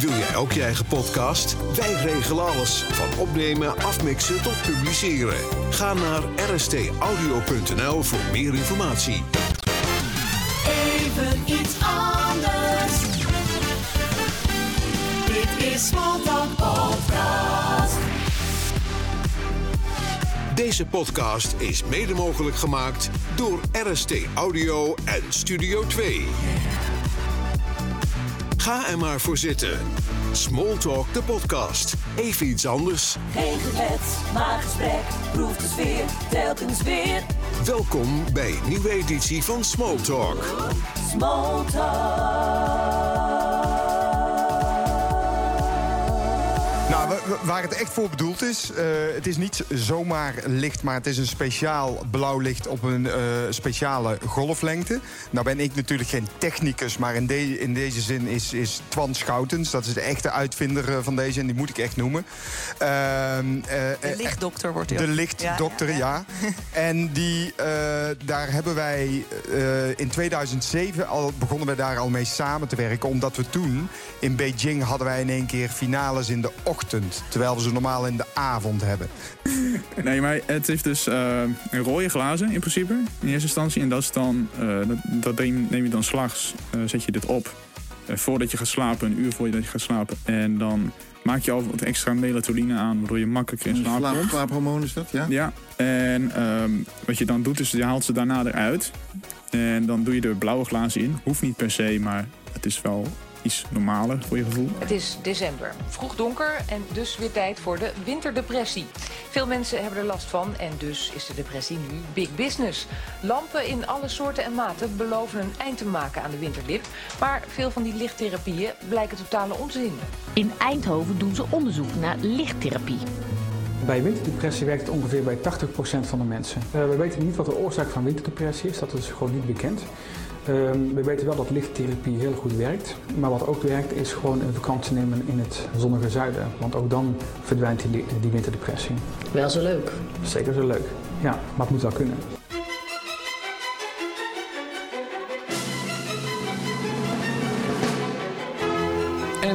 Wil jij ook je eigen podcast? Wij regelen alles. Van opnemen, afmixen tot publiceren. Ga naar rstaudio.nl voor meer informatie. Even iets anders. Dit is Smalltalk Podcast. Deze podcast is mede mogelijk gemaakt door RST Audio en Studio 2. Ga er maar voor zitten. Smalltalk de podcast. Even iets anders. Geen gelet, maar gesprek. Proef de sfeer, telkens weer. Welkom bij een nieuwe editie van Smalltalk. Nou, waar het echt voor bedoeld is, eh, het is niet zomaar licht, maar het is een speciaal blauw licht op een eh, speciale golflengte. Nou ben ik natuurlijk geen technicus, maar in, de- in deze zin is, is Twan Schoutens, dat is de echte uitvinder eh, van deze en die moet ik echt noemen. Ehm, eh, De lichtdokter wordt hij de lichtdokter, ja. En die, daar hebben wij in 2007 al begonnen we daar al mee samen te werken. Omdat we toen in Beijing hadden wij in één keer finales in de ochtend. Terwijl we ze normaal in de avond hebben. Nee, maar het heeft dus eh, een rode glazen in principe, in eerste instantie. En dat is dan, eh, dat, dat neem, neem je dan slags, eh, zet je dit op. eh, voordat je gaat slapen, een uur voordat je gaat slapen. En dan maak je al wat extra melatonine aan, waardoor je makkelijker in slaap Slaap, komt. slaaphormoon is dat, ja? Ja, en ehm, wat je dan doet, is je haalt ze daarna eruit. En dan doe je er blauwe glazen in. Hoeft niet per se, maar het is wel iets normaler voor je gevoel. Het is december, vroeg donker en dus weer tijd voor de winterdepressie. Veel mensen hebben er last van en dus is de depressie nu big business. Lampen in alle soorten en maten beloven een eind te maken aan de winterdip. Maar veel van die lichttherapieën blijken totale onzin. In Eindhoven doen ze onderzoek naar lichttherapie. Bij winterdepressie werkt het ongeveer bij 80% van de mensen. Eh, we weten niet wat de oorzaak van winterdepressie is, dat is gewoon niet bekend. Ehm, we weten wel dat lichttherapie heel goed werkt. Maar wat ook werkt is gewoon een vakantie nemen in het zonnige zuiden. Want ook dan verdwijnt die, die winterdepressie. Wel zo leuk. Zeker zo leuk. Ja, maar het moet wel kunnen.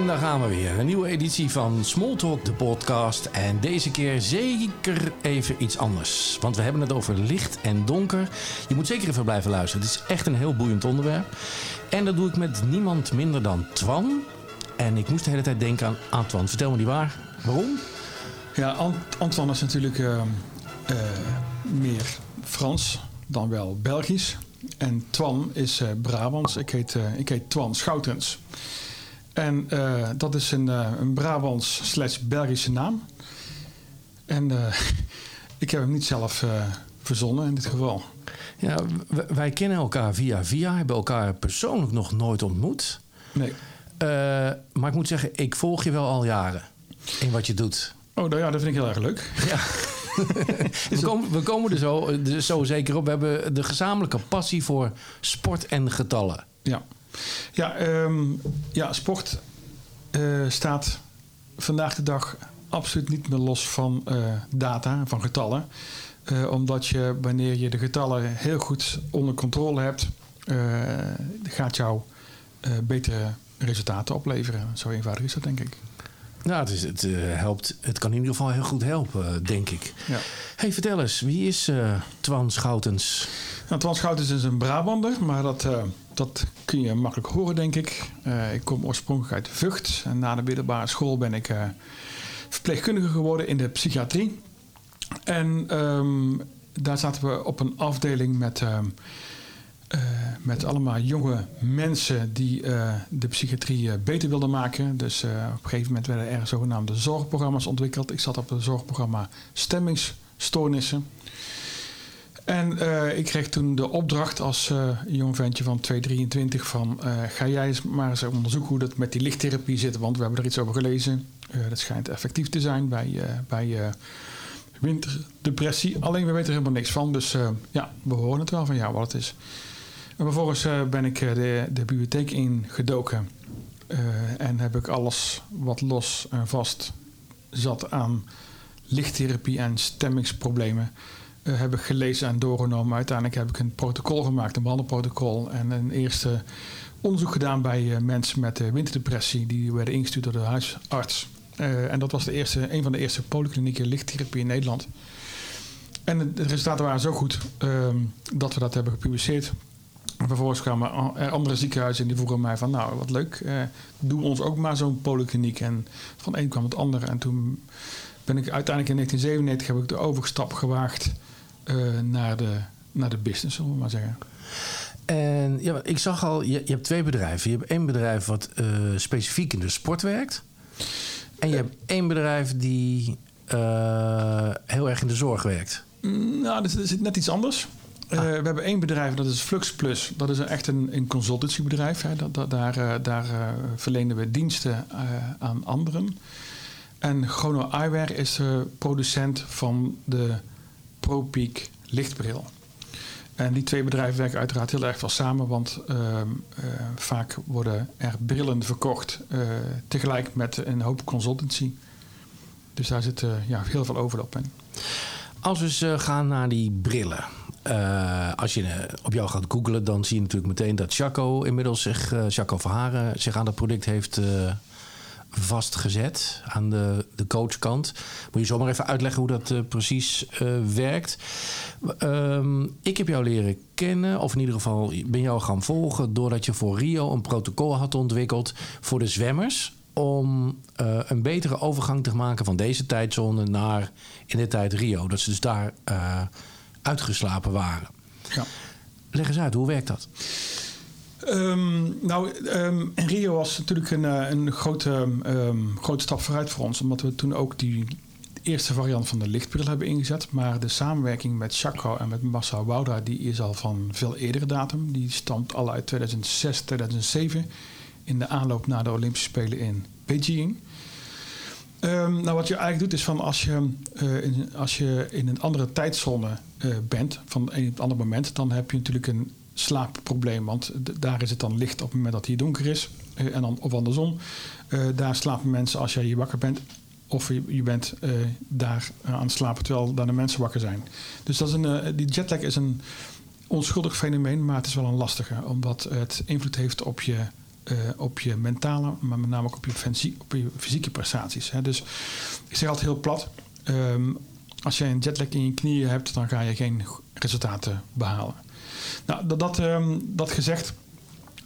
Daar gaan we weer. Een nieuwe editie van Smalltalk, de podcast. En deze keer zeker even iets anders. Want we hebben het over licht en donker. Je moet zeker even blijven luisteren. Het is echt een heel boeiend onderwerp. En dat doe ik met niemand minder dan Twan. En ik moest de hele tijd denken aan Antoine. Vertel me die waar. Waarom? Ja, Ant- Antoine is natuurlijk eh, eh, meer Frans dan wel Belgisch. En Twan is eh, Brabants. Ik heet, eh, ik heet Twan Schoutens. En eh, dat is een, eh, een Brabants slash Belgische naam. En eh, ik heb hem niet zelf verzonnen in dit geval. Ja, wij kennen elkaar via via. Hebben elkaar persoonlijk nog nooit ontmoet. Nee. Maar ik moet zeggen, ik volg je wel al jaren. In wat je doet. Oh, nou ja, dat vind ik heel erg leuk. Ja. we, komen, we komen er zo, er zo zeker op. We hebben de gezamenlijke passie voor sport en getallen. Ja, ja, ehm, ja sport eh, staat vandaag de dag absoluut niet meer los van eh, data, van getallen. Eh, omdat je, wanneer je de getallen heel goed onder controle hebt, gaat jou betere resultaten opleveren. Zo eenvoudig is dat, denk ik. Nou, het, is, het, helpt, het kan in ieder geval heel goed helpen, denk ik. Ja. hey, vertel eens, wie is Twan Schoutens? Nou, Twan Schoutens is een Brabander, maar dat, dat kun je makkelijk horen, denk ik. Eh, ik kom oorspronkelijk uit Vught. En na de middelbare school ben ik eh, verpleegkundige geworden in de psychiatrie. En ehm, daar zaten we op een afdeling met, ehm, eh, met allemaal jonge mensen die de psychiatrie beter wilden maken. Dus op een gegeven moment werden er zogenaamde zorgprogramma's ontwikkeld. Ik zat op het zorgprogramma Stemmingsstoornissen. En eh, ik kreeg toen de opdracht als eh, jong ventje van 223 van... eh, ga jij eens maar eens onderzoeken hoe dat met die lichttherapie zit. Want we hebben er iets over gelezen. Dat schijnt effectief te zijn bij, bij winterdepressie. Alleen we weten er helemaal niks van. Dus ja, we horen het wel van jou wat het is. En vervolgens ben ik de, de bibliotheek ingedoken. En heb ik alles wat los en vast zat aan lichttherapie en stemmingsproblemen... eh, heb ik gelezen en doorgenomen. Uiteindelijk heb ik een protocol gemaakt, een behandelprotocol... en een eerste onderzoek gedaan bij eh, mensen met uh, winterdepressie. Die werden ingestuurd door de huisarts. En dat was de eerste, een van de eerste polyklinieke lichttherapie in Nederland. En de resultaten waren zo goed ehm, dat we dat hebben gepubliceerd. En vervolgens kwamen er andere ziekenhuizen en die vroegen mij van... nou, wat leuk, doe ons ook maar zo'n polykliniek. En van een kwam het andere. En toen ben ik uiteindelijk in 1997 heb ik de overstap gewaagd uh, naar, de, naar de business, zullen we maar zeggen. En ja, ik zag al, je, je hebt twee bedrijven. Je hebt één bedrijf wat uh, specifiek in de sport werkt. En je hebt één bedrijf die heel erg in de zorg werkt. Nou, dat is net iets anders. Uh, we hebben één bedrijf, dat is Flux Plus. Dat is echt een, een consultancybedrijf. Hè. Dat, dat, daar uh, daar uh, verlenen we diensten aan anderen. En Chrono Eyewear is producent van de ProPeak lichtbril. En die twee bedrijven werken uiteraard heel erg wel samen, want ehm, vaak worden er brillen verkocht tegelijk met een hoop consultancy. Dus daar zit ja, heel veel overlap in. Als we eens gaan naar die brillen. Als je op jou gaat googlen, dan zie je natuurlijk meteen dat Chaco inmiddels zich, Chaco Verharen zich aan dat product heeft vastgezet. Aan de, de coachkant. Moet je zomaar even uitleggen hoe dat precies werkt. Um, ik heb jou leren kennen, of in ieder geval ben jou gaan volgen, doordat je voor Rio een protocol had ontwikkeld voor de zwemmers om uh, een betere overgang te maken van deze tijdzone naar in de tijd Rio. Dat ze dus daar uitgeslapen waren. Ja. Leg eens uit, hoe werkt dat? Um, nou, um, Rio was natuurlijk een, een grote, um, grote stap vooruit voor ons. Omdat we toen ook die eerste variant van de lichtbril hebben ingezet. Maar de samenwerking met Chaco en met Massa Wouda... die is al van veel eerdere datum. Die stamt al uit 2006, 2007... in de aanloop naar de Olympische Spelen in Beijing... Nou, wat je eigenlijk doet is van als je, uh, in, als je in een andere tijdzone uh, bent, van een ander moment, dan heb je natuurlijk een slaapprobleem. Want daar is het dan licht op het moment dat hier donker is. Uh, en dan, of andersom. daar slapen mensen als jij hier wakker bent. Of je, je bent daar aan het slapen terwijl daar de mensen wakker zijn. Dus dat is een, die jetlag is een onschuldig fenomeen, maar het is wel een lastige. Omdat het invloed heeft op je op je mentale, maar met name ook op je, op je fysieke prestaties. Hè. Dus ik zeg altijd heel plat: um, als je een jetlag in je knieën hebt, dan ga je geen resultaten behalen. Nou, dat, dat, dat gezegd.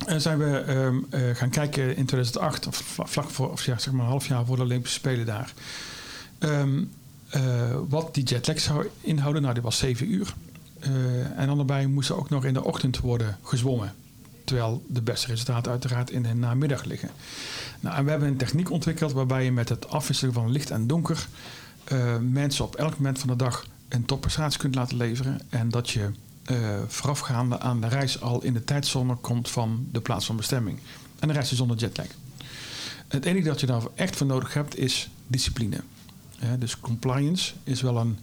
Uh, zijn we um, uh, gaan kijken in 2008, of vlak voor, of zeg maar een half jaar voor de Olympische Spelen daar. wat die jetlag zou inhouden, nou, die was 7 uur. en dan daarbij moest er ook nog in de ochtend worden gezwommen. Terwijl de beste resultaten uiteraard in de namiddag liggen. Nou, en we hebben een techniek ontwikkeld waarbij je met het afwisselen van licht en donker mensen op elk moment van de dag een topprestatie kunt laten leveren. En dat je voorafgaande aan de reis al in de tijdzone komt van de plaats van bestemming. En de reis is zonder jetlag. Het enige dat je daarvoor echt voor nodig hebt is discipline. Dus compliance is wel een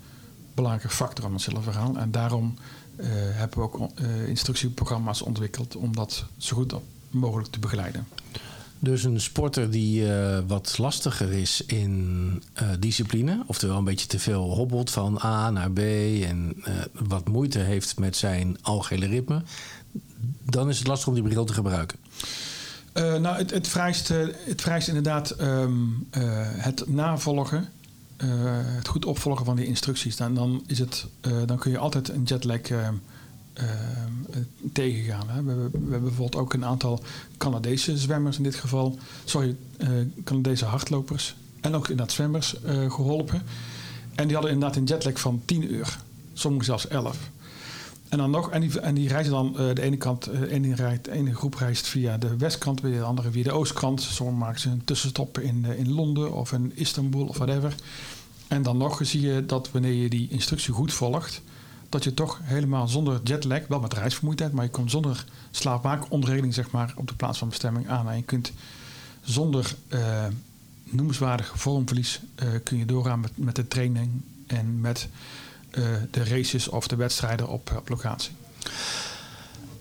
belangrijke factor aan het hele verhaal. En daarom uh, hebben we ook uh, instructieprogramma's ontwikkeld om dat zo goed mogelijk te begeleiden. Dus een sporter die uh, wat lastiger is in discipline, oftewel een beetje te veel hobbelt van A naar B en wat moeite heeft met zijn algehele ritme, dan is het lastig om die bril te gebruiken. nou, het, het, vereist, het vereist inderdaad um, het navolgen uh, het goed opvolgen van die instructies, dan, dan, is het, uh, dan kun je altijd een jetlag uh, tegengaan. Hè. We, we, hebben bijvoorbeeld ook een aantal Canadese zwemmers in dit geval, sorry, Canadese hardlopers en ook inderdaad zwemmers geholpen. En die hadden inderdaad een jetlag van 10 uur, sommigen zelfs 11. En dan nog, en die, en die reizen dan de ene kant, uh, ene ene groep reist via de westkant, de andere via de oostkant. Sommigen maken ze een tussenstop in, in Londen of in Istanbul of whatever. En dan nog zie je dat wanneer je die instructie goed volgt, dat je toch helemaal zonder jetlag, wel met reisvermoeidheid, maar je komt zonder slaapwaakonderregeling zeg maar, op de plaats van bestemming aan. En je kunt zonder noemenswaardig vormverlies kun je doorgaan met, met de training en met uh, de races of de wedstrijden op, op locatie?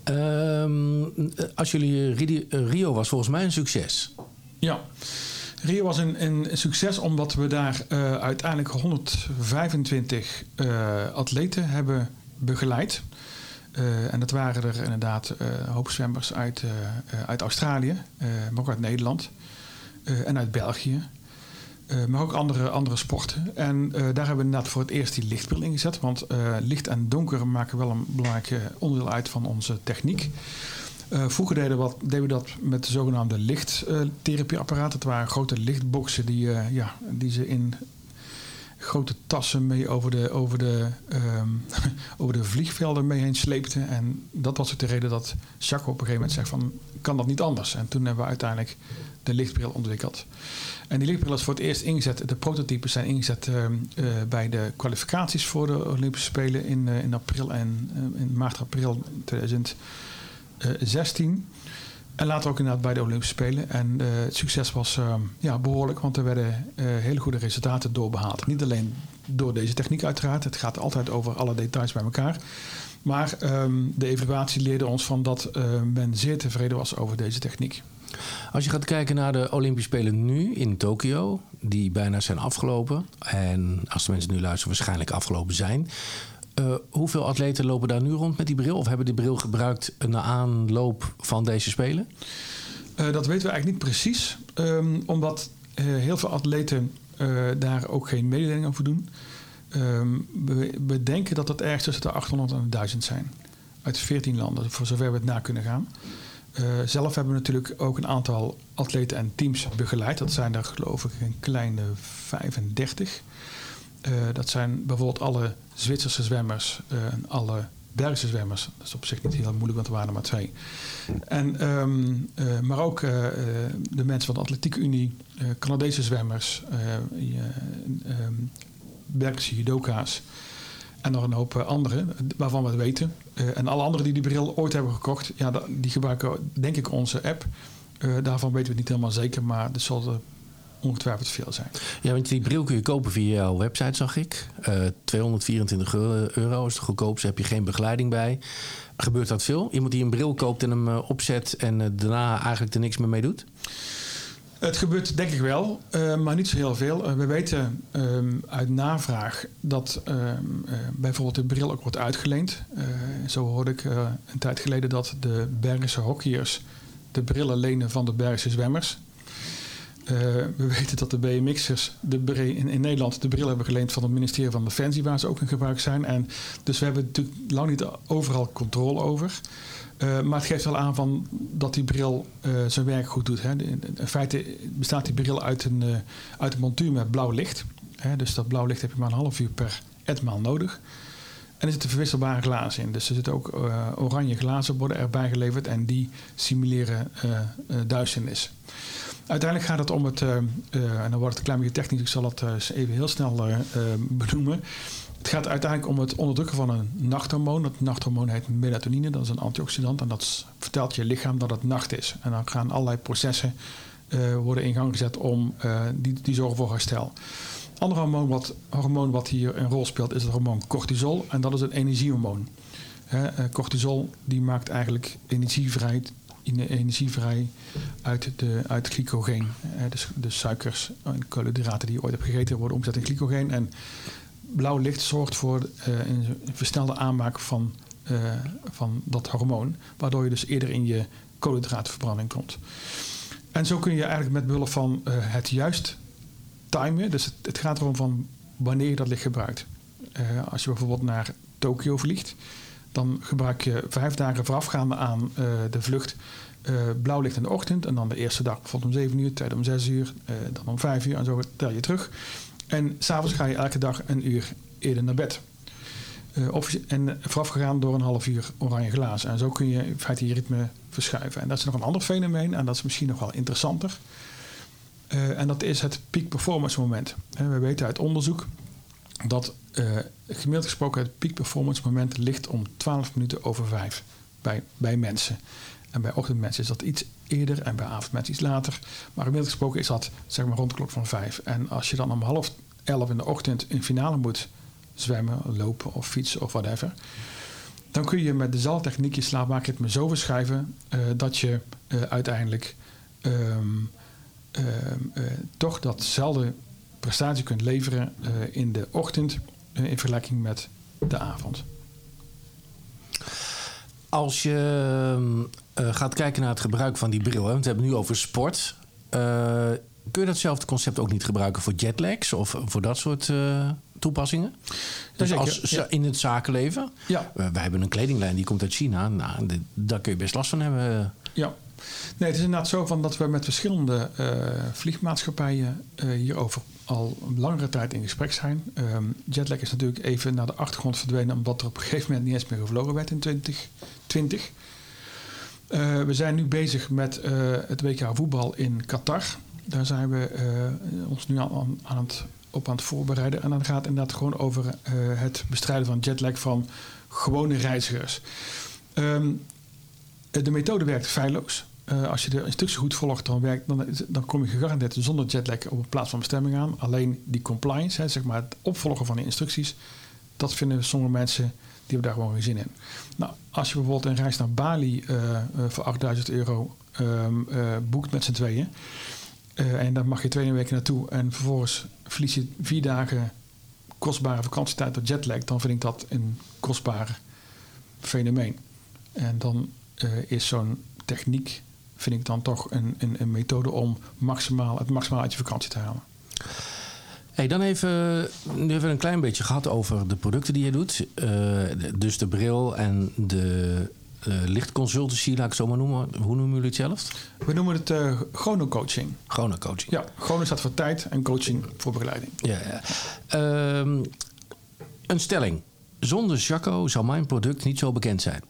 Um, als jullie Rio was volgens mij een succes. Ja. Rio was een, een succes omdat we daar uh, uiteindelijk 125 uh, atleten hebben begeleid. en dat waren er inderdaad hoop zwemmers uit, uit Australië, maar ook uit Nederland en uit België. maar ook andere, andere sporten. En daar hebben we inderdaad voor het eerst die lichtbril ingezet. Want licht en donker maken wel een belangrijk onderdeel uit van onze techniek. Uh, vroeger deden, we dat met de zogenaamde lichttherapieapparaten. Het waren grote lichtboxen die, uh, ja, die ze in grote tassen mee over de, over, de, um, over de vliegvelden mee heen sleepten. En dat was ook de reden dat Jacques op een gegeven moment zegt van... kan dat niet anders? En toen hebben we uiteindelijk de lichtbril ontwikkeld. En die lichtbril is voor het eerst ingezet. De prototypes zijn ingezet uh, uh, bij de kwalificaties voor de Olympische Spelen in, in april en in maart, april 2000. 16. En later ook inderdaad bij de Olympische Spelen. En uh, het succes was uh, ja, behoorlijk, want er werden uh, hele goede resultaten doorbehaald. Niet alleen door deze techniek uiteraard. Het gaat altijd over alle details bij elkaar. Maar um, de evaluatie leerde ons van dat men zeer tevreden was over deze techniek. Als je gaat kijken naar de Olympische Spelen nu in Tokio, die bijna zijn afgelopen. En als de mensen nu luisteren, waarschijnlijk afgelopen zijn. Uh, hoeveel atleten lopen daar nu rond met die bril? Of hebben die bril gebruikt na aanloop van deze Spelen? Uh, dat weten we eigenlijk niet precies. Um, omdat heel veel atleten daar ook geen mededeling over doen. Um, we, denken dat het ergens tussen de 800 en 1000 zijn. Uit 14 landen, voor zover we het na kunnen gaan. zelf hebben we natuurlijk ook een aantal atleten en teams begeleid. Dat zijn er geloof ik een kleine 35. Uh, dat zijn bijvoorbeeld alle Zwitserse zwemmers uh, en alle Belgische zwemmers. Dat is op zich niet heel moeilijk, want er waren er maar twee. En, um, uh, maar ook de mensen van de Atletiek Unie, Canadese zwemmers, um, Belgische judoka's en nog een hoop anderen waarvan we het weten. en alle anderen die die bril ooit hebben gekocht, ja, die gebruiken denk ik onze app. daarvan weten we het niet helemaal zeker, maar er zal ongetwijfeld veel zijn. Ja, want die bril kun je kopen via jouw website, zag ik. Uh, 224 euro is het goedkoopste, heb je geen begeleiding bij. Gebeurt dat veel? Iemand die een bril koopt en hem uh, opzet en uh, daarna eigenlijk er niks meer mee doet? Het gebeurt denk ik wel, maar niet zo heel veel. we weten um, uit navraag dat um, bijvoorbeeld de bril ook wordt uitgeleend. zo hoorde ik een tijd geleden dat de Bergische hockeyers de brillen lenen van de Bergische zwemmers. Uh, we weten dat de BMX'ers in, in, Nederland de bril hebben geleend van het ministerie van Defensie, waar ze ook in gebruik zijn. En dus we hebben natuurlijk lang niet overal controle over. Uh, maar het geeft wel aan van dat die bril uh, zijn werk goed doet. Hè. In, in, feite bestaat die bril uit een, uit een montuur met blauw licht. Hè. Dus dat blauw licht heb je maar een half uur per etmaal nodig. En er zitten verwisselbare glazen in. Dus er zitten ook oranje glazen worden erbij geleverd en die simuleren duisternis. Uiteindelijk gaat het om het, uh, uh, en dan wordt het een klein beetje technisch, ik zal het uh, even heel snel benoemen. Het gaat uiteindelijk om het onderdrukken van een nachthormoon. Dat nachthormoon heet melatonine, dat is een antioxidant. En dat vertelt je lichaam dat het nacht is. En dan gaan allerlei processen worden in gang gezet om die, die zorgen voor herstel. Ander hormoon wat, hormoon wat hier een rol speelt is het hormoon cortisol. En dat is een energiehormoon. cortisol die maakt eigenlijk energie vrij energie vrij uit, de, uit glycogeen. dus de suikers en koolhydraten die je ooit hebt gegeten worden omgezet in glycogeen. En blauw licht zorgt voor uh, een versnelde aanmaak van, uh, van dat hormoon. Waardoor je dus eerder in je koolhydraatverbranding komt. En zo kun je eigenlijk met behulp van het juist timen. Dus het, het, gaat erom van wanneer je dat licht gebruikt. als je bijvoorbeeld naar Tokio vliegt dan gebruik je vijf dagen voorafgaande aan uh, de vlucht uh, blauw licht in de ochtend. En dan de eerste dag bijvoorbeeld om 7 uur, tweede om 6 uur, uh, dan om 5 uur en zo tel je terug. En s'avonds ga je elke dag een uur eerder naar bed. of, en voorafgegaan door een half uur oranje glazen. En zo kun je in feite je ritme verschuiven. En dat is nog een ander fenomeen en dat is misschien nog wel interessanter. en dat is het peak performance moment. we weten uit onderzoek dat uh, gemiddeld gesproken het peak performance moment ligt om 12 minuten over 5 bij, bij mensen. En bij ochtendmensen is dat iets eerder en bij avondmensen iets later. Maar gemiddeld gesproken is dat zeg maar rond de klok van 5. En als je dan om half 11 in de ochtend in finale moet zwemmen, lopen of fietsen of whatever. Dan kun je met dezelfde techniek je slaapmaakritme zo verschuiven uh, dat je uh, uiteindelijk um, uh, toch datzelfde prestatie kunt leveren in de ochtend in vergelijking met de avond. Als je uh, gaat kijken naar het gebruik van die bril, hè, want we hebben het nu over sport. Uh, kun je datzelfde concept ook niet gebruiken voor jetlags of voor dat soort uh, toepassingen? Dus als, ja. in het zakenleven. Ja. wij hebben een kledinglijn die komt uit China. Nou, daar kun je best last van hebben. Ja. Nee, het is inderdaad zo van dat we met verschillende uh, vliegmaatschappijen uh, hierover al een langere tijd in gesprek zijn. Um, jetlag is natuurlijk even naar de achtergrond verdwenen, omdat er op een gegeven moment niet eens meer gevlogen werd in 2020. Uh, we zijn nu bezig met het WK voetbal in Qatar. Daar zijn we ons nu aan, aan, het, op aan het voorbereiden. En dan gaat het inderdaad gewoon over het bestrijden van jetlag van gewone reizigers. Um, de methode werkt feilloos. Uh, als je de instructie goed volgt, dan, werkt, dan, dan kom je gegarandeerd zonder jetlag op een plaats van bestemming aan. Alleen die compliance, hè, zeg maar het opvolgen van de instructies, dat vinden sommige mensen, die hebben daar gewoon geen zin in. Nou, als je bijvoorbeeld een reis naar Bali uh, voor 8000 euro um, boekt met z'n tweeën, en dan mag je twee weken naartoe en vervolgens verlies je vier dagen kostbare vakantietijd door jetlag, dan vind ik dat een kostbaar fenomeen. En dan is zo'n techniek vind ik dan toch een, een, een, methode om maximaal, het maximaal uit je vakantie te halen. Hey, dan even, nu hebben we een klein beetje gehad over de producten die je doet. Uh, dus de bril en de uh, lichtconsultancy, laat ik het zo maar noemen. Hoe noemen jullie het zelf? We noemen het uh, chronocoaching. Chronocoaching. Ja, chrono staat voor tijd en coaching voor begeleiding. Ja, ja. Um, een stelling. Zonder Jaco zou mijn product niet zo bekend zijn.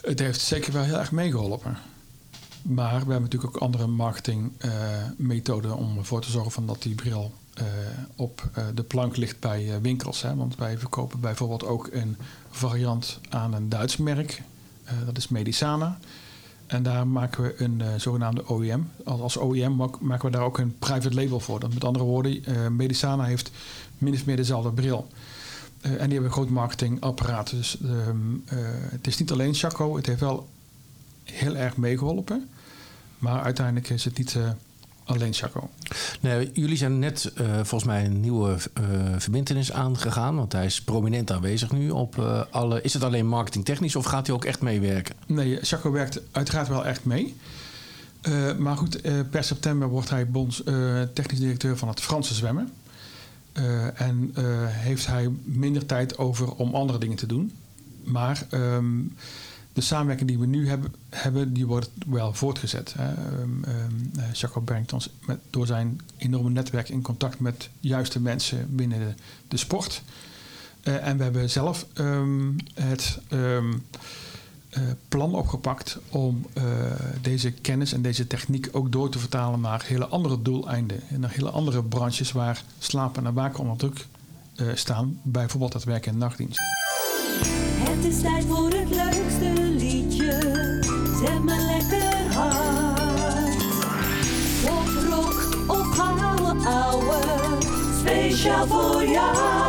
Het heeft zeker wel heel erg meegeholpen. Maar we hebben natuurlijk ook andere marketingmethoden uh, om ervoor te zorgen van dat die bril uh, op uh, de plank ligt bij winkels. Hè? Want wij verkopen bijvoorbeeld ook een variant aan een Duits merk. dat is Medisana. En daar maken we een zogenaamde OEM. Als OEM maken we daar ook een private label voor. Dat met andere woorden, Medisana heeft min of meer dezelfde bril. Uh, en die hebben een groot marketingapparaat. Dus um, uh, het is niet alleen Chaco. Het heeft wel heel erg meegeholpen. Maar uiteindelijk is het niet uh, alleen Chaco. Nee, jullie zijn net volgens mij een nieuwe verbindenis aangegaan. Want hij is prominent aanwezig nu op alle... Is het alleen marketingtechnisch of gaat hij ook echt meewerken? Nee, Chaco werkt uiteraard wel echt mee. maar goed, per september wordt hij bons, technisch directeur van het Franse zwemmen. Uh, en uh, heeft hij minder tijd over om andere dingen te doen. Maar um, de samenwerking die we nu hebben, hebben die wordt wel voortgezet. Hè. Um, um, Jacob brengt ons met, door zijn enorme netwerk in contact met juiste mensen binnen de, de sport. En we hebben zelf het plan opgepakt om uh, deze kennis en deze techniek ook door te vertalen naar hele andere doeleinden. En naar hele andere branches waar slapen en waken onder druk uh, staan. Bijvoorbeeld het werken in nachtdienst. Het is tijd voor het leukste liedje. Zet me lekker hard. Pop, rock of ouwe. Speciaal voor jou.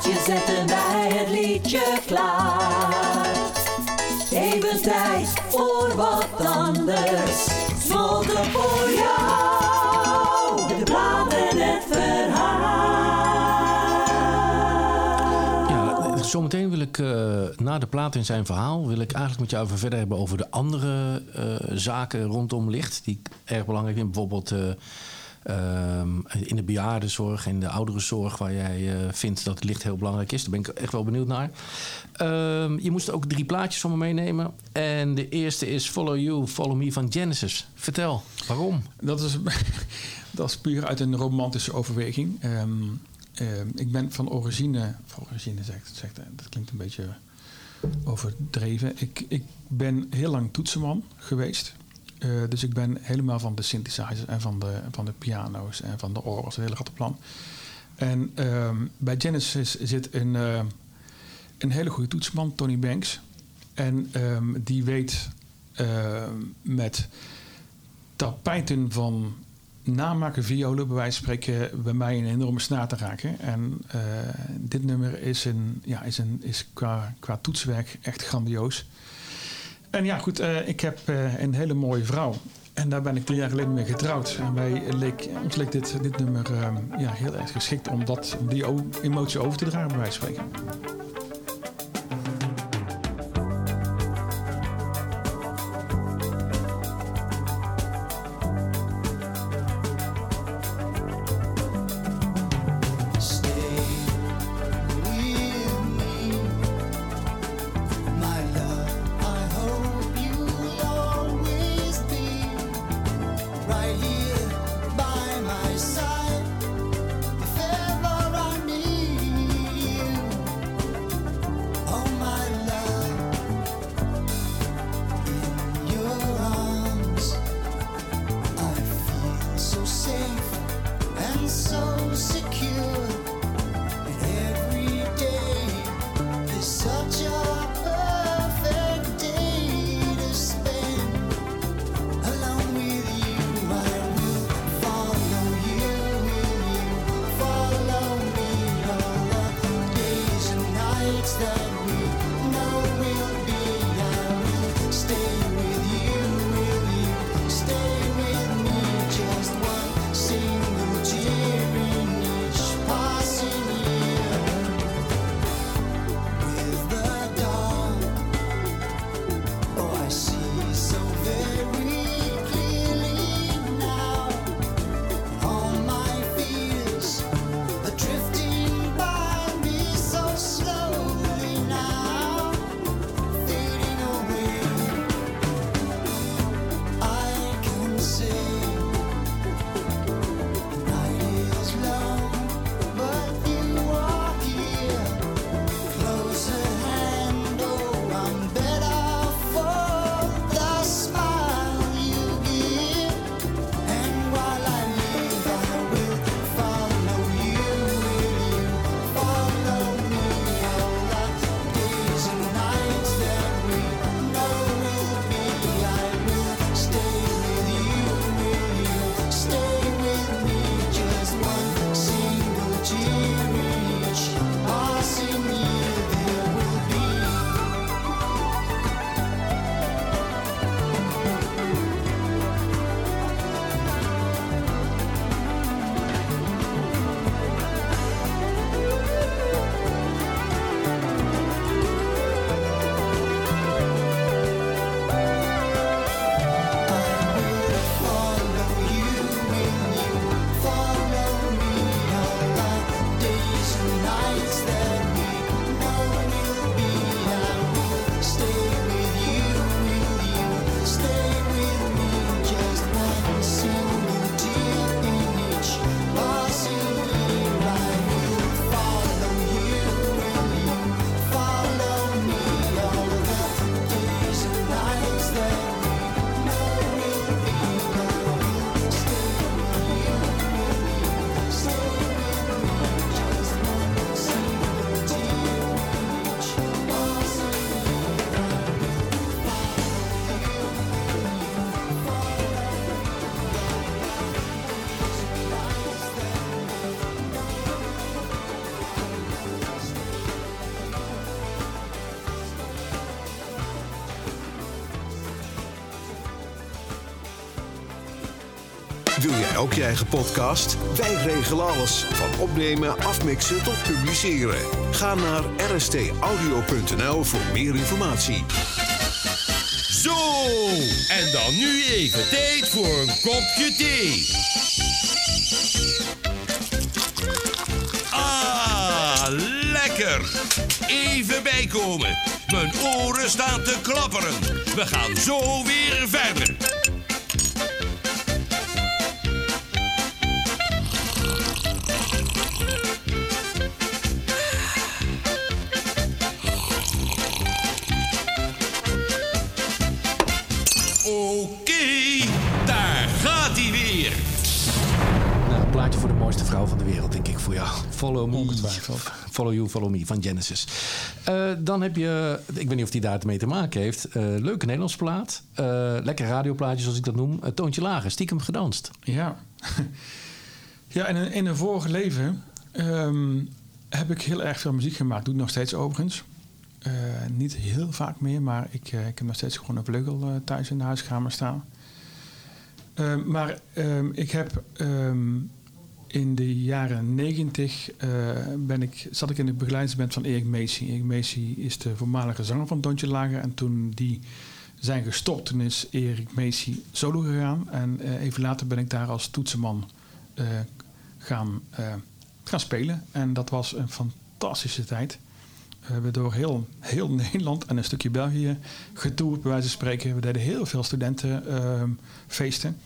Verhaaltje, zetten wij het liedje klaar. Even tijd voor wat anders, smoken voor jou. De plaat en het verhaal. Ja, zometeen wil ik uh, na de plaat in zijn verhaal... wil ik eigenlijk met jou even verder hebben over de andere uh, zaken rondom licht... die ik erg belangrijk vind. Bijvoorbeeld... Uh, Um, in de bejaardenzorg en de ouderenzorg, waar jij uh, vindt dat het licht heel belangrijk is. Daar ben ik echt wel benieuwd naar. Um, je moest ook drie plaatjes van me meenemen. En de eerste is Follow You, Follow Me van Genesis. Vertel, waarom? Dat is, dat is puur uit een romantische overweging. Um, ik ben van origine, van origine zegt, zegt, dat klinkt een beetje overdreven. Ik, ik ben heel lang toetsenman geweest. Uh, dus ik ben helemaal van de synthesizers en van de, van de piano's en van de orgels, het hele grote plan. En um, bij Genesis zit een, uh, een hele goede toetsman, Tony Banks. En um, die weet uh, met tapijten van namaken violen, bij wijze van spreken, bij mij een enorme snaar te raken. En dit nummer is, een, ja, is, een, is qua, qua toetswerk echt grandioos. En ja, goed, uh, ik heb uh, een hele mooie vrouw. En daar ben ik drie jaar geleden mee getrouwd. En wij leek, ons leek dit, dit nummer ehm, ja, heel erg geschikt om, dat, om die emotie over te dragen, bij wijze van spreken. Wil jij ook je eigen podcast? Wij regelen alles. Van opnemen, afmixen tot publiceren. Ga naar rstaudio.nl voor meer informatie. Zo, en dan nu even tijd voor een kopje thee. Ah, lekker. Even bijkomen. Mijn oren staan te klapperen. We gaan zo weer verder. Follow me. Follow you, follow me van Genesis. Eh, dan heb je, ik weet niet of die daarmee te maken heeft. eh, leuke Nederlands plaat. Eh, lekker radioplaatje, zoals ik dat noem. Toontje lager, stiekem gedanst. Ja. ja, in een, in een vorig leven ehm, heb ik heel erg veel muziek gemaakt. Doe ik nog steeds overigens. Niet heel vaak meer, maar ik, ik heb nog steeds gewoon een vleugel thuis in de huiskamer staan. Ehm, maar ehm, ik heb in de jaren negentig ben ik, zat ik in de begeleidingsband van Erik Macy. Erik Macy is de voormalige zanger van Dontje Lager. En toen die zijn gestopt, toen is Erik Macy solo gegaan. En eh, even later ben ik daar als toetsenman eh, gaan, eh, gaan spelen. En dat was een fantastische tijd. We hebben door heel, heel Nederland en een stukje België getoerd, bij wijze van spreken. We deden heel veel studentenfeesten.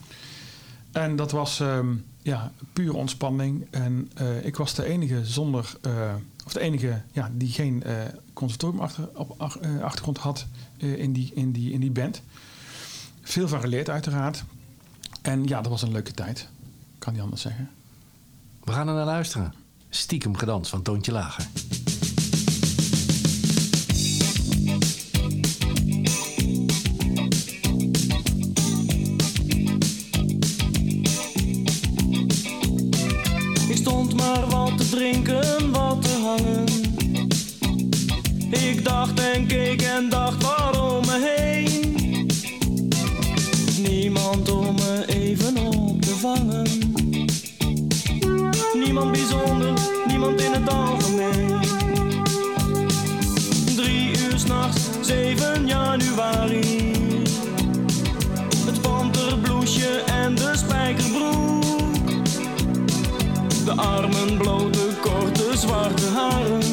En dat was ehm, ja, pure ontspanning. En eh, ik was de enige zonder, eh, of de enige ja, die geen uh, achter, op, achtergrond had in, die, in, die, in die band. Veel van geleerd uiteraard. En ja, dat was een leuke tijd. Kan niet anders zeggen. We gaan er naar luisteren. Stiekem gedans van Toontje Lager. Ik dacht en keek en dacht waarom me heen. Niemand om me even op te vangen. Niemand bijzonder, niemand in het algemeen. Drie uur s'nachts, 7 januari. Het panterbloesje en de spijkerbroek. De armen blote, korte, zwarte haren.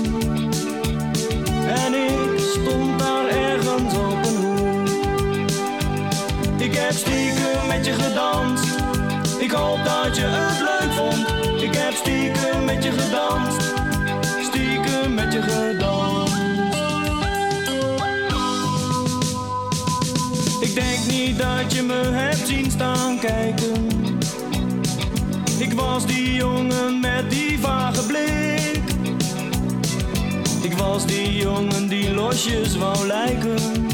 Heb stiekem met je gedanst. Ik hoop dat je het leuk vond. Ik heb stiekem met je gedanst. Stiekem met je gedanst. Ik denk niet dat je me hebt zien staan kijken. Ik was die jongen met die vage blik. Ik was die jongen die losjes wou lijken.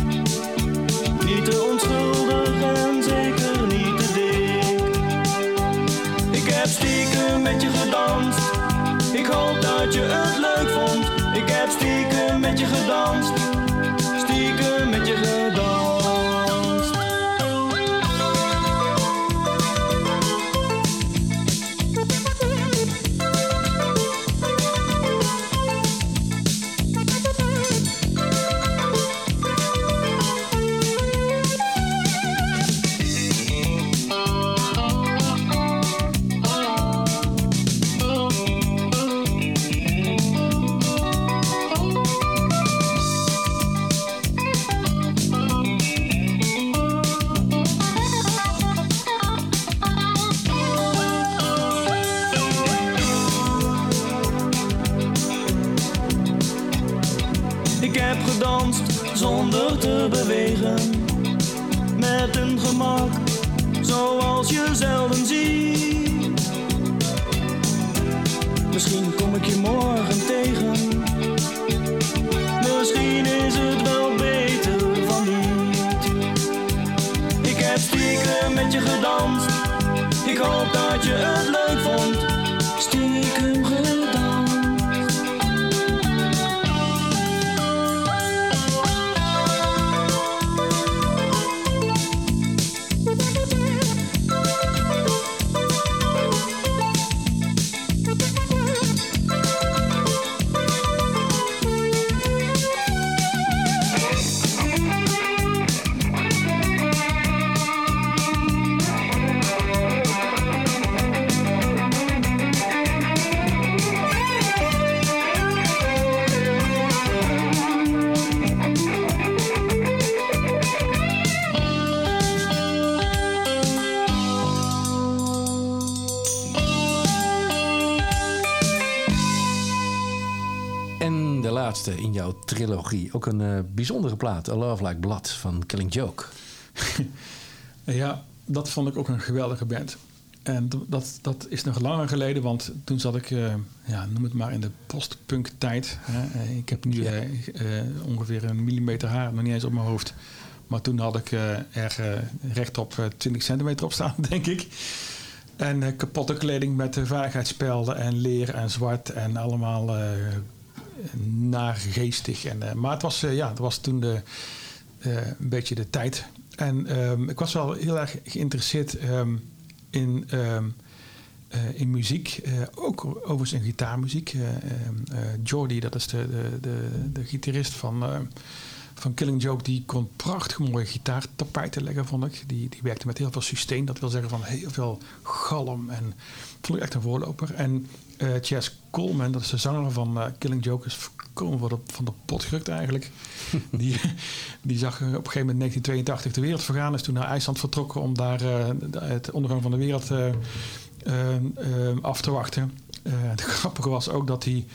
Niet te Ik hoop dat je het leuk vond. Ik heb stiekem met je gedanst. Stiekem met je gedanst. Gedanst. Ik hoop dat je het leuk vond. Ook een eh, bijzondere plaat. A Love Like Blood van Killing Joke. Ja, dat vond ik ook een geweldige band. En dat, dat is nog langer geleden, want toen zat ik, eh, ja, noem het maar in de postpunk tijd. Hè. Eh, Ik heb nu ongeveer een millimeter haar, nog niet eens op mijn hoofd. Maar toen had ik er rechtop eh, 20 centimeter op staan, denk ik. En kapotte kleding met veiligheidsspelden en leer en zwart en allemaal naargeestig. En, eh, maar het was, eh, ja, het was toen de, eh, een beetje de tijd. En ehm, ik was wel heel erg geïnteresseerd ehm, in, ehm, eh, in muziek. Ook overigens in gitaarmuziek. Jordy, dat is de, de, de, de gitarist van, van Killing Joke, die kon prachtig mooie gitaartapijten leggen, vond ik. Die, die werkte met heel veel sustain. Dat wil zeggen van heel veel galm. En vond ik echt een voorloper. En eh Chas Coleman, dat is de zanger van eh, Killing Joke, is volkomen van de, van de pot gerukt eigenlijk. die, die zag eh, op een gegeven moment in 1982 de wereld vergaan. Is toen naar IJsland vertrokken om daar het ondergang van de wereld af te wachten. Het grappige was ook dat hij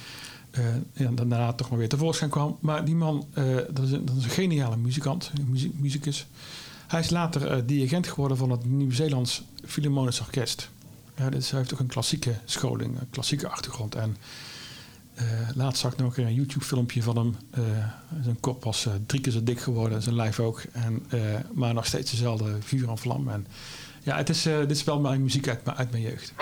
ja, daarna toch maar weer tevoorschijn kwam. Maar die man, dat, is een, dat is een geniale muzikant, muzikus. Hij is later dirigent geworden van het Nieuw-Zeelands Philharmonisch Orkest. Ja, hij heeft ook een klassieke scholing, een klassieke achtergrond. En eh, laatst zag ik nog een YouTube-filmpje van hem. Eh, zijn kop was eh, drie keer zo dik geworden, zijn lijf ook. En, maar nog steeds dezelfde vuur en vlam. En, ja, het is, dit is wel mijn muziek uit mijn jeugd.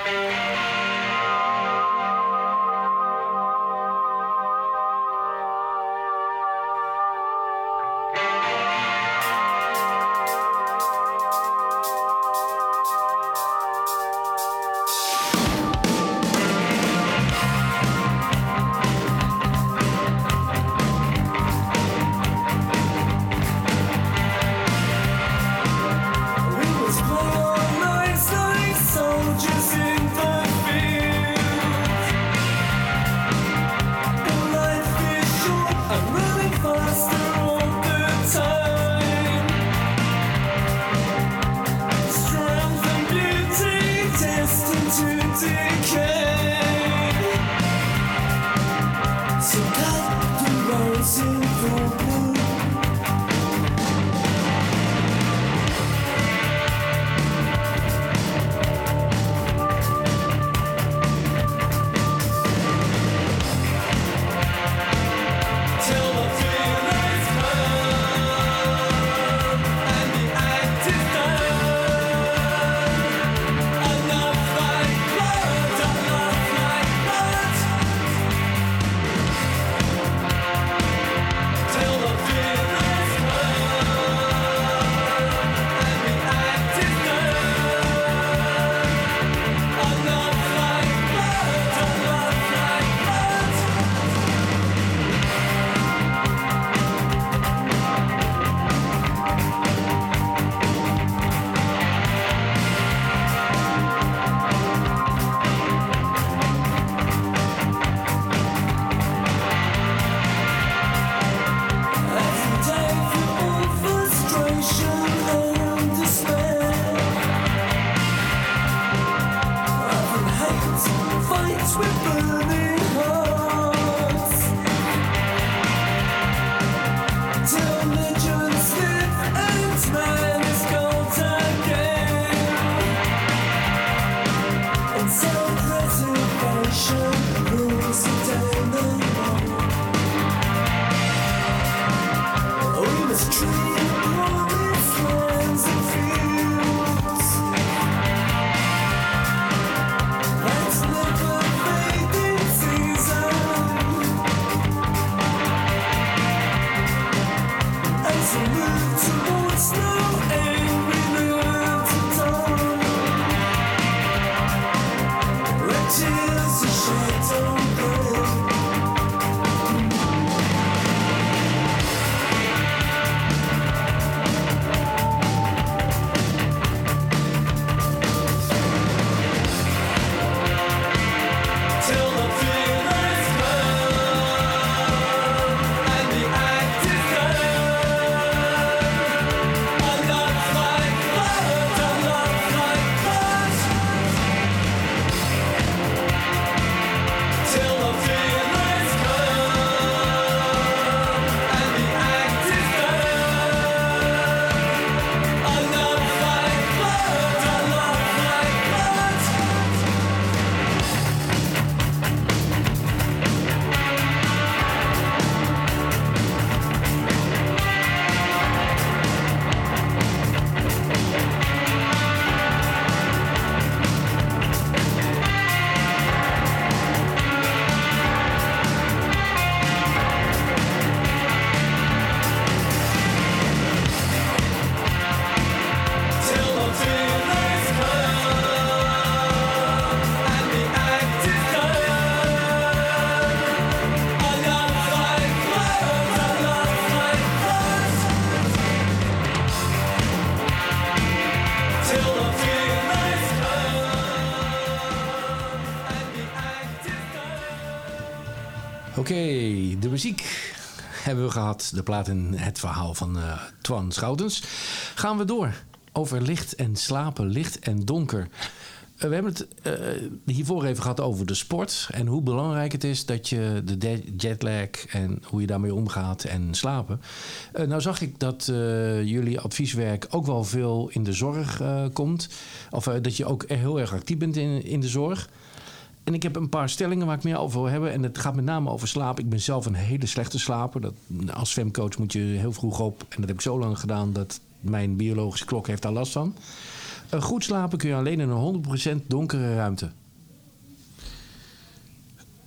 De plaat en het verhaal van eh, Twan Schoutens. Gaan we door over licht en slapen, licht en donker. Eh, we hebben het eh, hiervoor even gehad over de sport. En hoe belangrijk het is dat je de jetlag en hoe je daarmee omgaat en slapen. Nou zag ik dat jullie advieswerk ook wel veel in de zorg komt. Of dat je ook heel erg actief bent in, in de zorg. En ik heb een paar stellingen waar ik meer over wil hebben. En het gaat met name over slaap. Ik ben zelf een hele slechte slaper. Dat, als zwemcoach moet je heel vroeg op. En dat heb ik zo lang gedaan dat mijn biologische klok heeft daar last van. Uh, goed slapen kun je alleen in een 100% donkere ruimte.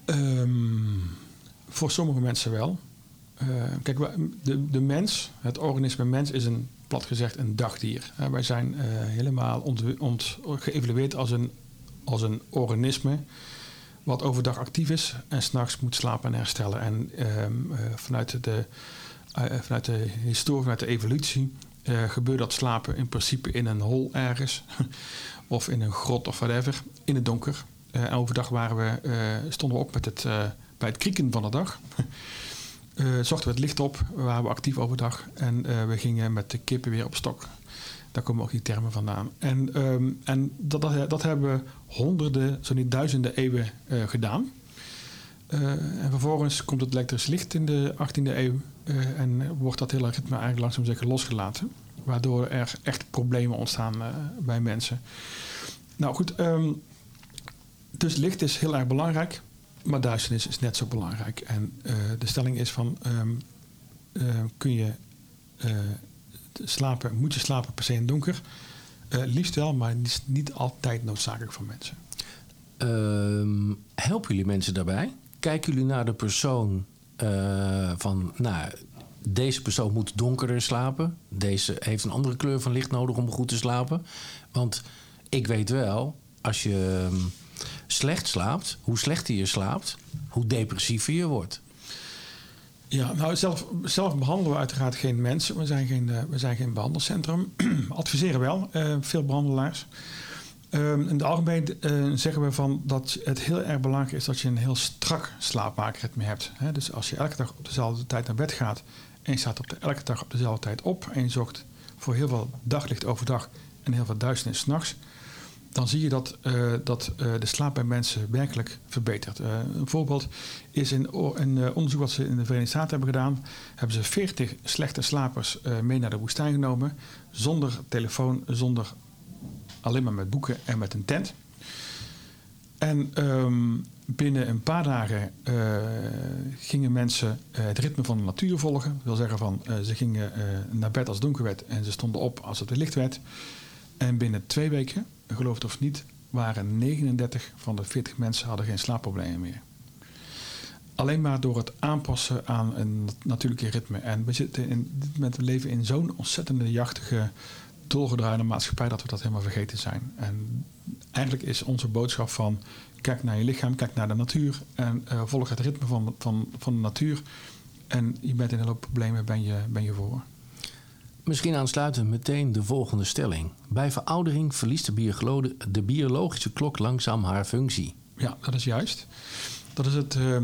Ehm, voor sommige mensen wel. Eh, kijk, de, de mens, het organisme mens, is een, plat gezegd een dagdier. Eh, wij zijn helemaal geëvalueerd als een, als een organisme wat overdag actief is en s'nachts moet slapen en herstellen. En ehm, eh, vanuit, de, eh, vanuit de historie, vanuit de evolutie, eh, gebeurt dat slapen in principe in een hol ergens. of in een grot of whatever, in het donker. Eh, en overdag waren we, eh, stonden we op met het, eh, bij het krieken van de dag. Eh, zochten we het licht op, waren we actief overdag. En eh, we gingen met de kippen weer op stok. Daar komen ook die termen vandaan. En, ehm, en dat, dat, dat hebben honderden, zo niet duizenden eeuwen eh, gedaan. Eh, en vervolgens komt het elektrisch licht in de 18e eeuw. eh, en wordt dat hele ritme eigenlijk langzaam zeker losgelaten. Waardoor er echt problemen ontstaan bij mensen. Nou goed, ehm, dus licht is heel erg belangrijk. Maar duisternis is net zo belangrijk. En de stelling is van... ehm, eh, kun je slapen, moet je slapen per se in donker? Eh, liefst wel, maar het is niet altijd noodzakelijk voor mensen. Ehm, helpen jullie mensen daarbij? Kijken jullie naar de persoon eh, van, nou, deze persoon moet donkerder slapen. Deze heeft een andere kleur van licht nodig om goed te slapen. Want ik weet wel, als je ehm, slecht slaapt, hoe slechter je slaapt, hoe depressiever je wordt. Ja, nou zelf, zelf behandelen we uiteraard geen mensen. We zijn geen, eh, we zijn geen behandelcentrum. Adviseren wel, eh, veel behandelaars. Ehm, in het algemeen eh, zeggen we van dat het heel erg belangrijk is dat je een heel strak slaapmaakritme hebt. Dus als je elke dag op dezelfde tijd naar bed gaat en je staat op de, elke dag op dezelfde tijd op en je zorgt voor heel veel daglicht overdag en heel veel duisternis s'nachts, dan zie je dat, eh, dat eh, de slaap bij mensen werkelijk verbetert. Eh, een voorbeeld is in een onderzoek wat ze in de Verenigde Staten hebben gedaan. Hebben ze 40 slechte slapers mee naar de woestijn genomen. Zonder telefoon, zonder alleen maar met boeken en met een tent. En ehm, binnen een paar dagen gingen mensen het ritme van de natuur volgen. Dat wil zeggen van ze gingen naar bed als het donker werd en ze stonden op als het weer licht werd. En binnen twee weken, geloof het of niet, waren 39 van de 40 mensen hadden geen slaapproblemen meer. Alleen maar door het aanpassen aan een natuurlijke ritme. En we, zitten in, dit moment, leven in zo'n ontzettende jachtige, dolgedraaide maatschappij dat we dat helemaal vergeten zijn. En eigenlijk is onze boodschap van kijk naar je lichaam, kijk naar de natuur en eh, volg het ritme van, van, van de natuur. En je bent in een hoop problemen, ben je, ben je voor. Misschien aansluiten meteen de volgende stelling. Bij veroudering verliest de, biologische klok langzaam haar functie. Ja, dat is juist. Dat is het, eh,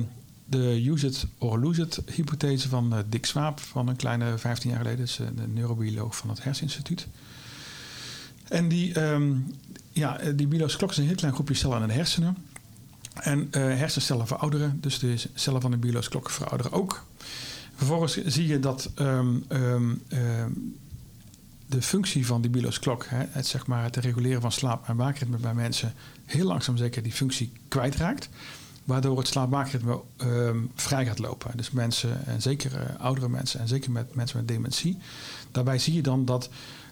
de use it or lose it hypothese van eh, Dick Swaap van een kleine 15 jaar geleden. Is eh, de neurobioloog van het Herseninstituut. En die, ehm, ja, die biologische klok is een heel klein groepje cellen in de hersenen. En hersencellen verouderen, dus de cellen van de biologische klok verouderen ook. Vervolgens zie je dat ehm, ehm, ehm, de functie van die biologische klok, het, zeg maar, het reguleren van slaap- en waakritme bij mensen, heel langzaam zeker die functie kwijtraakt. Waardoor het slaap-waakritme vrij gaat lopen. Dus mensen, en zeker eh, oudere mensen, en zeker met mensen met dementie. Daarbij zie je dan dat,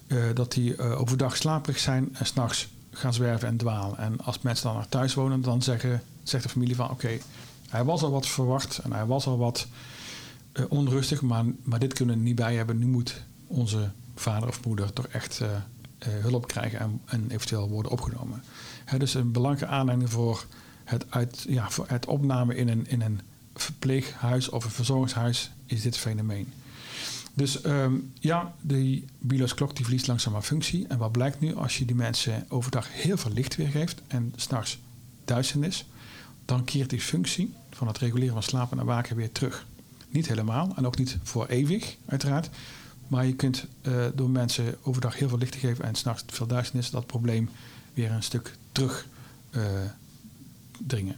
eh, dat die eh, overdag slaperig zijn en s'nachts gaan zwerven en dwalen. En als mensen dan naar thuis wonen, dan zeggen, zegt de familie van oké, hij was al wat verwacht en hij was al wat eh, onrustig, maar, maar dit kunnen we niet bij hebben. Nu moet onze vader of moeder toch echt eh, eh, hulp krijgen en, en eventueel worden opgenomen. Hè, dus een belangrijke aanleiding voor het, uit, ja, voor het opname in een, in een verpleeghuis of een verzorgingshuis is dit fenomeen. Dus ehm, ja, die biologische klok die verliest langzaam haar functie. En wat blijkt nu als je die mensen overdag heel veel licht weergeeft en s'nachts duisternis, dan keert die functie van het reguleren van slapen en waken weer terug. Niet helemaal en ook niet voor eeuwig, uiteraard. Maar je kunt eh, door mensen overdag heel veel licht te geven en s'nachts veel duisternis, dat probleem weer een stuk terug eh, dringen.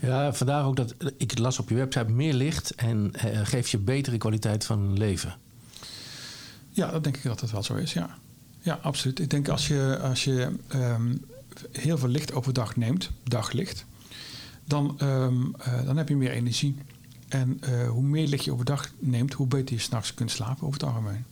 Ja, vandaar ook dat ik las op je website meer licht en eh, geeft je betere kwaliteit van leven. Ja, dat denk ik dat het wel zo is, ja. Ja, absoluut. Ik denk als je, als je ehm, heel veel licht overdag neemt, daglicht, dan, ehm, eh, dan heb je meer energie. En eh, hoe meer licht je overdag neemt, hoe beter je s'nachts kunt slapen over het algemeen.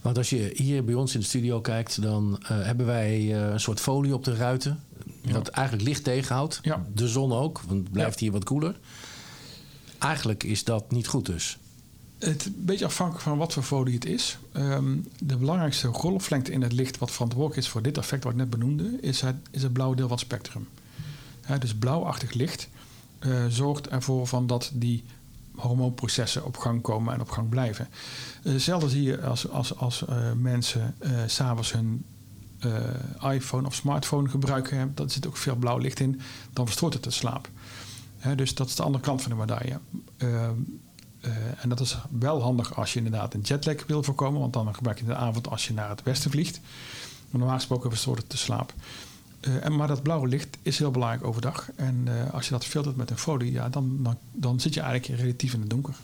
Want als je hier bij ons in de studio kijkt, dan eh, hebben wij eh, een soort folie op de ruiten. Dat eigenlijk licht tegenhoudt. De zon ook, want het blijft hier wat koeler. Eigenlijk is dat niet goed dus. Het een beetje afhankelijk van wat voor folie het is. Ehm, de belangrijkste golflengte in het licht, wat verantwoordelijk is voor dit effect wat ik net benoemde, is het, is het blauwe deel van het spectrum. Dus blauwachtig licht zorgt ervoor van dat die hormoonprocessen op gang komen en op gang blijven. Uh, zelden zie je als, als, als uh, mensen uh, s'avonds hun iPhone of smartphone gebruiken, daar zit ook veel blauw licht in, dan verstoort het de slaap. Dus dat is de andere kant van de medaille. En dat is wel handig als je inderdaad een jetlag wil voorkomen, want dan gebruik je de avond als je naar het westen vliegt. Maar normaal gesproken verstoort het de slaap. Uh, en, maar dat blauwe licht is heel belangrijk overdag. En uh, als je dat filtert met een folie, ja, dan, dan, dan zit je eigenlijk relatief in het donker.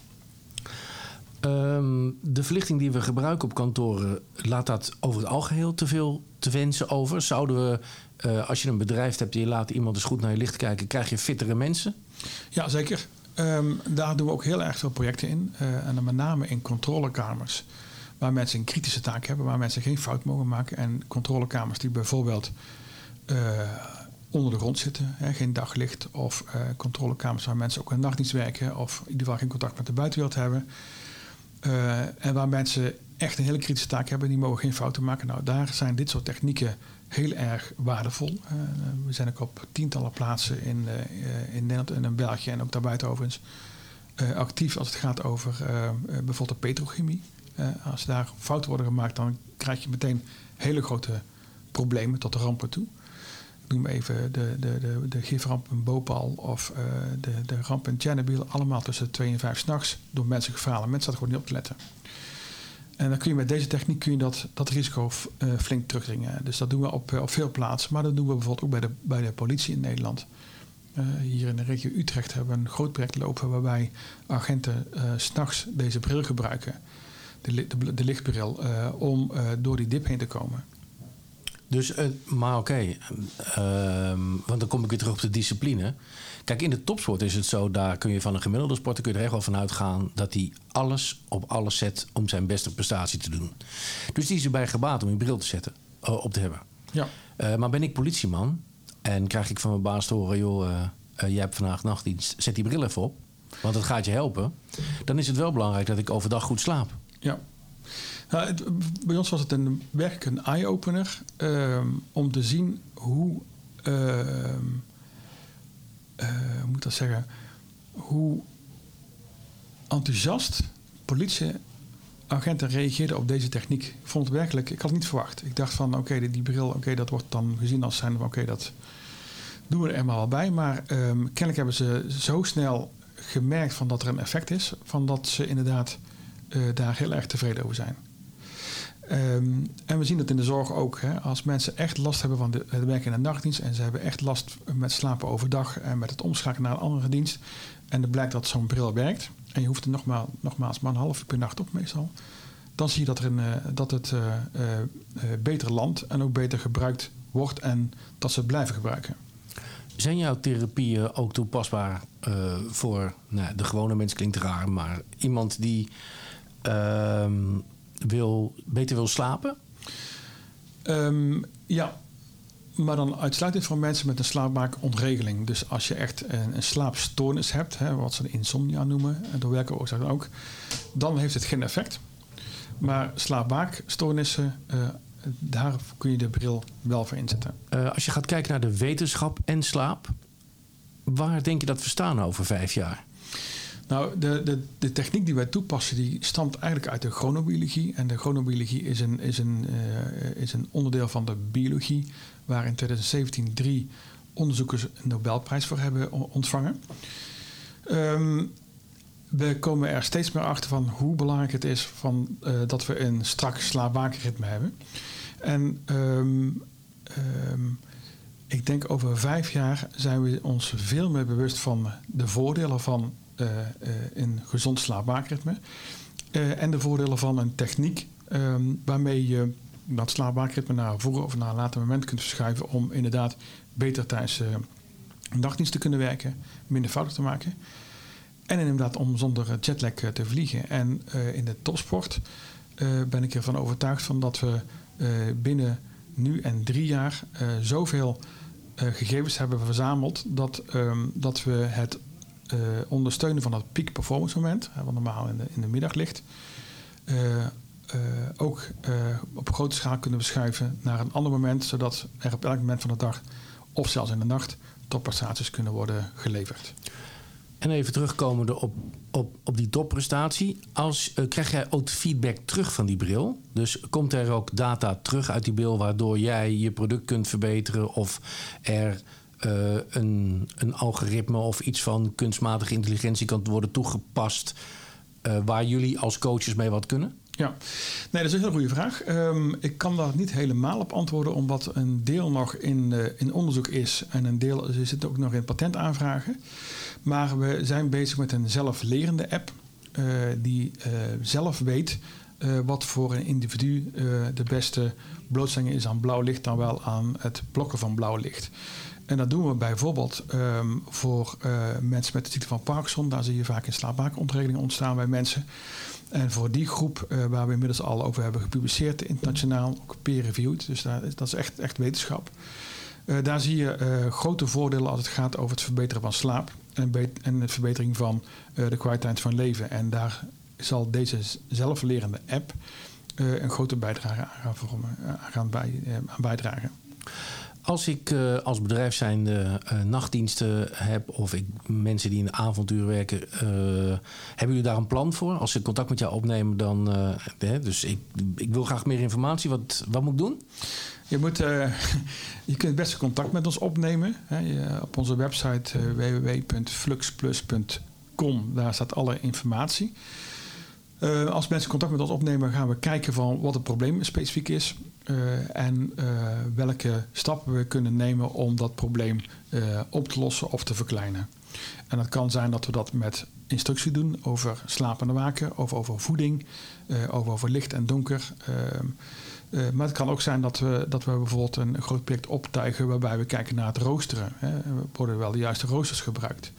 Um, de verlichting die we gebruiken op kantoren, laat dat over het algeheel te veel te wensen over? Zouden we, uh, als je een bedrijf hebt en je laat iemand eens goed naar je licht kijken, krijg je fittere mensen? Ja, zeker. Um, daar doen we ook heel erg veel projecten in. en dan met name in controlekamers. Waar mensen een kritische taak hebben, waar mensen geen fout mogen maken. En controlekamers die bijvoorbeeld onder de grond zitten. Hè, geen daglicht of uh, controlekamers waar mensen ook een nachtdienst werken of in ieder geval geen contact met de buitenwereld hebben. Uh, en waar mensen echt een hele kritische taak hebben, die mogen geen fouten maken. Nou, daar zijn dit soort technieken heel erg waardevol. we zijn ook op tientallen plaatsen in, in Nederland en in België en ook daarbuiten overigens actief als het gaat over bijvoorbeeld de petrochemie. als daar fouten worden gemaakt, dan krijg je meteen hele grote problemen tot de rampen toe noem even de, de, de, de giframp in Bhopal of uh, de, de ramp in Chernobyl. Allemaal tussen 2 en 5 s'nachts door mensen gefalen. Mensen zaten gewoon niet op te letten. En dan kun je met deze techniek kun je dat, dat risico uh, flink terugdringen. Dus dat doen we op, op veel plaatsen. Maar dat doen we bijvoorbeeld ook bij de, bij de politie in Nederland. Hier in de regio Utrecht hebben we een groot project lopen waarbij agenten s'nachts deze bril gebruiken. De, de, de lichtbril, om door die dip heen te komen. Dus, uh, maar oké, okay. uh, want dan kom ik weer terug op de discipline. Kijk, in de topsport is het zo, daar kun je van een gemiddelde sporter kun je er echt wel van uitgaan dat hij alles op alles zet om zijn beste prestatie te doen. Dus die is erbij gebaat om een bril te zetten, uh, op te hebben. Ja. Uh, maar ben ik politieman en krijg ik van mijn baas te horen, joh, uh, jij hebt vandaag nachtdienst, zet die bril even op, want dat gaat je helpen. Dan is het wel belangrijk dat ik overdag goed slaap. Ja. Nou, bij ons was het een, werkelijk een eye-opener um, om te zien hoe, uh, moet dat zeggen, hoe enthousiast politieagenten reageerden op deze techniek. Ik vond werkelijk, ik had het niet verwacht. Ik dacht van, oké, die, bril, oké, dat wordt dan gezien als zijn, oké, dat doen we er maar wel bij. Maar um, kennelijk hebben ze zo snel gemerkt van dat er een effect is, van dat ze inderdaad uh, daar heel erg tevreden over zijn. Um, en we zien dat in de zorg ook. Hè, als mensen echt last hebben van het werken in de nachtdienst en ze hebben echt last met slapen overdag en met het omschakelen naar een andere dienst. En er blijkt dat zo'n bril werkt. En je hoeft er nogmaals, nogmaals maar een half uur per nacht op meestal. Dan zie je dat, er een, uh, dat het uh, uh, beter landt en ook beter gebruikt wordt en dat ze het blijven gebruiken. Zijn jouw therapieën ook toepasbaar voor nou, de gewone mens? Klinkt raar, maar iemand die ehm, wil, beter wil slapen? Um, ja, maar dan uitsluitend voor mensen met een slaapmaakontregeling. Dus als je echt een, een slaapstoornis hebt, hè, wat ze insomnia noemen, en door welke oorzaak dan ook, dan heeft het geen effect. Maar slaapmaakstoornissen, uh, daar kun je de bril wel voor inzetten. Uh, als je gaat kijken naar de wetenschap en slaap, waar denk je dat we staan over vijf jaar? Nou, de, de, de techniek die wij toepassen, die stamt eigenlijk uit de chronobiologie. En de chronobiologie is een, is een, uh, is een onderdeel van de biologie, waar in 2017 drie onderzoekers een Nobelprijs voor hebben ontvangen. Ehm, we komen er steeds meer achter van hoe belangrijk het is van, eh, dat we een strak slaap-wakenritme hebben. En ehm, ehm, ik denk over vijf jaar zijn we ons veel meer bewust van de voordelen van eh, eh, een gezond slaap-wakenritme. Eh, en de voordelen van een techniek ehm, waarmee je dat slaap-wakenritme naar een vroeger of naar een later moment kunt verschuiven om inderdaad beter tijdens eh, een nachtdienst te kunnen werken, minder fouten te maken. En inderdaad om zonder eh, jetlag eh, te vliegen. En eh, in de topsport eh, ben ik ervan overtuigd van dat we eh, binnen nu en drie jaar eh, zoveel eh, gegevens hebben verzameld dat, ehm, dat we het eh, ondersteunen van dat peak performance moment, wat normaal in de, in de middag ligt, eh, eh, ook op grote schaal kunnen verschuiven naar een ander moment, zodat er op elk moment van de dag of zelfs in de nacht topprestaties kunnen worden geleverd. En even terugkomende op, op, op die topprestatie. Als, krijg jij ook feedback terug van die bril? Dus komt er ook data terug uit die bril waardoor jij je product kunt verbeteren of er eh, een, een algoritme of iets van kunstmatige intelligentie kan worden toegepast eh, waar jullie als coaches mee wat kunnen? Ja, nee, dat is een hele goede vraag. Ehm, ik kan daar niet helemaal op antwoorden, omdat een deel nog in, eh, in onderzoek is en een deel zit ook nog in patentaanvragen. Maar we zijn bezig met een zelflerende app die zelf weet wat voor een individu de beste blootstelling is aan blauw licht dan wel aan het blokken van blauw licht. En dat doen we bijvoorbeeld ehm, voor eh, mensen met de ziekte van Parkinson. Daar zie je vaak een slaapwaakontregeling ontstaan bij mensen. En voor die groep, eh, waar we inmiddels al over hebben gepubliceerd, internationaal, ook peer-reviewed, dus daar, dat is echt, echt wetenschap. Eh, daar zie je grote voordelen als het gaat over het verbeteren van slaap en, en de verbetering van de kwaliteit van leven. En daar zal deze zelflerende app een grote bijdrage aan gaan, gaan bij, aan bijdragen. Als ik eh, als bedrijf zijnde eh, nachtdiensten heb of ik mensen die in de avontuur werken, eh, hebben jullie daar een plan voor? Als ze contact met jou opnemen, dan. dus ik, ik wil graag meer informatie. Wat, wat moet ik doen? Je, moet, je kunt best contact met ons opnemen. Hè. Op onze website www.fluxplus.com. Daar staat alle informatie. Eh, als mensen contact met ons opnemen, gaan we kijken van wat het probleem specifiek is. eh, en eh, welke stappen we kunnen nemen om dat probleem op te lossen of te verkleinen. En dat kan zijn dat we dat met instructie doen over slapen en waken, of over voeding, eh, over, licht en donker. Maar het kan ook zijn dat we, dat we bijvoorbeeld een groot project optuigen waarbij we kijken naar het roosteren. Hè. Worden wel de juiste roosters gebruikt?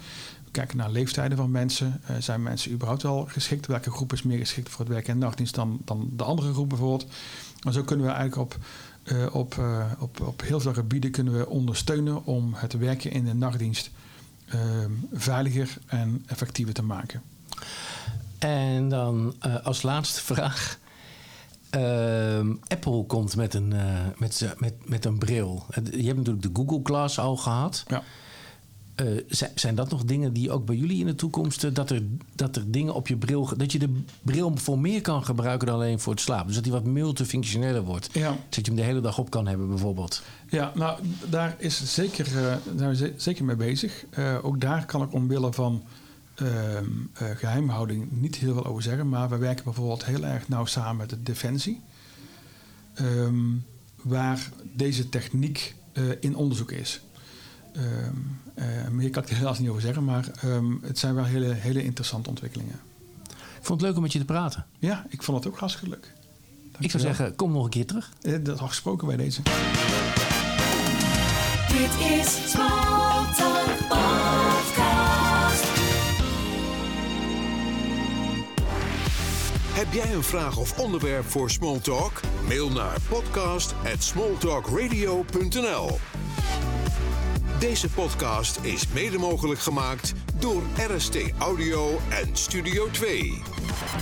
Kijken naar leeftijden van mensen. Eh, zijn mensen überhaupt wel geschikt? Welke groep is meer geschikt voor het werk en nachtdienst dan, dan de andere groep bijvoorbeeld? En zo kunnen we eigenlijk op, eh, op, eh, op, op heel veel gebieden kunnen we ondersteunen om het werken in de nachtdienst ehm, veiliger en effectiever te maken. En dan als laatste vraag. Ehm, Apple komt met een, met, met, met een bril. Je hebt natuurlijk de Google Glass al gehad. Ja. Eh, zijn, dat nog dingen die ook bij jullie in de toekomst... eh, dat er, dat er dingen op je bril... dat je de bril voor meer kan gebruiken dan alleen voor het slapen? Dus dat die wat multifunctioneler wordt. Ja. Dat je hem de hele dag op kan hebben bijvoorbeeld. Ja, nou, daar is zeker, eh, daar zijn zeker mee bezig. Eh, ook daar kan ik omwille van ehm, eh, geheimhouding niet heel veel over zeggen. Maar we werken bijvoorbeeld heel erg nauw samen met de Defensie. ehm, waar deze techniek eh, in onderzoek is. Ehm, eh, meer kan ik er helaas niet over zeggen, maar ehm, het zijn wel hele, hele interessante ontwikkelingen. Ik vond het leuk om met je te praten. Ja, ik vond het ook hartstikke leuk. Ik zou zeggen, kom nog een keer terug. Eh, Dat had gesproken bij deze. Dit is Small Talk Podcast. Heb jij een vraag of onderwerp voor Smalltalk? Mail naar podcast@smalltalkradio.nl. Deze podcast is mede mogelijk gemaakt door RST Audio en Studio 2.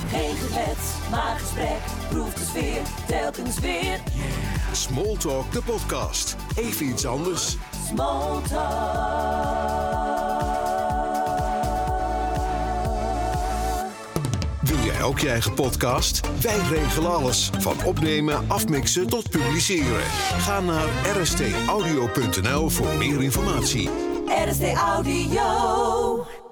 Geen gebed, maar gesprek. Proef de sfeer, telkens weer. Smalltalk de podcast. Even iets anders. Small Wil jij ook je eigen podcast? Wij regelen alles. Van opnemen, afmixen tot publiceren. Ga naar rstaudio.nl voor meer informatie. RST Audio.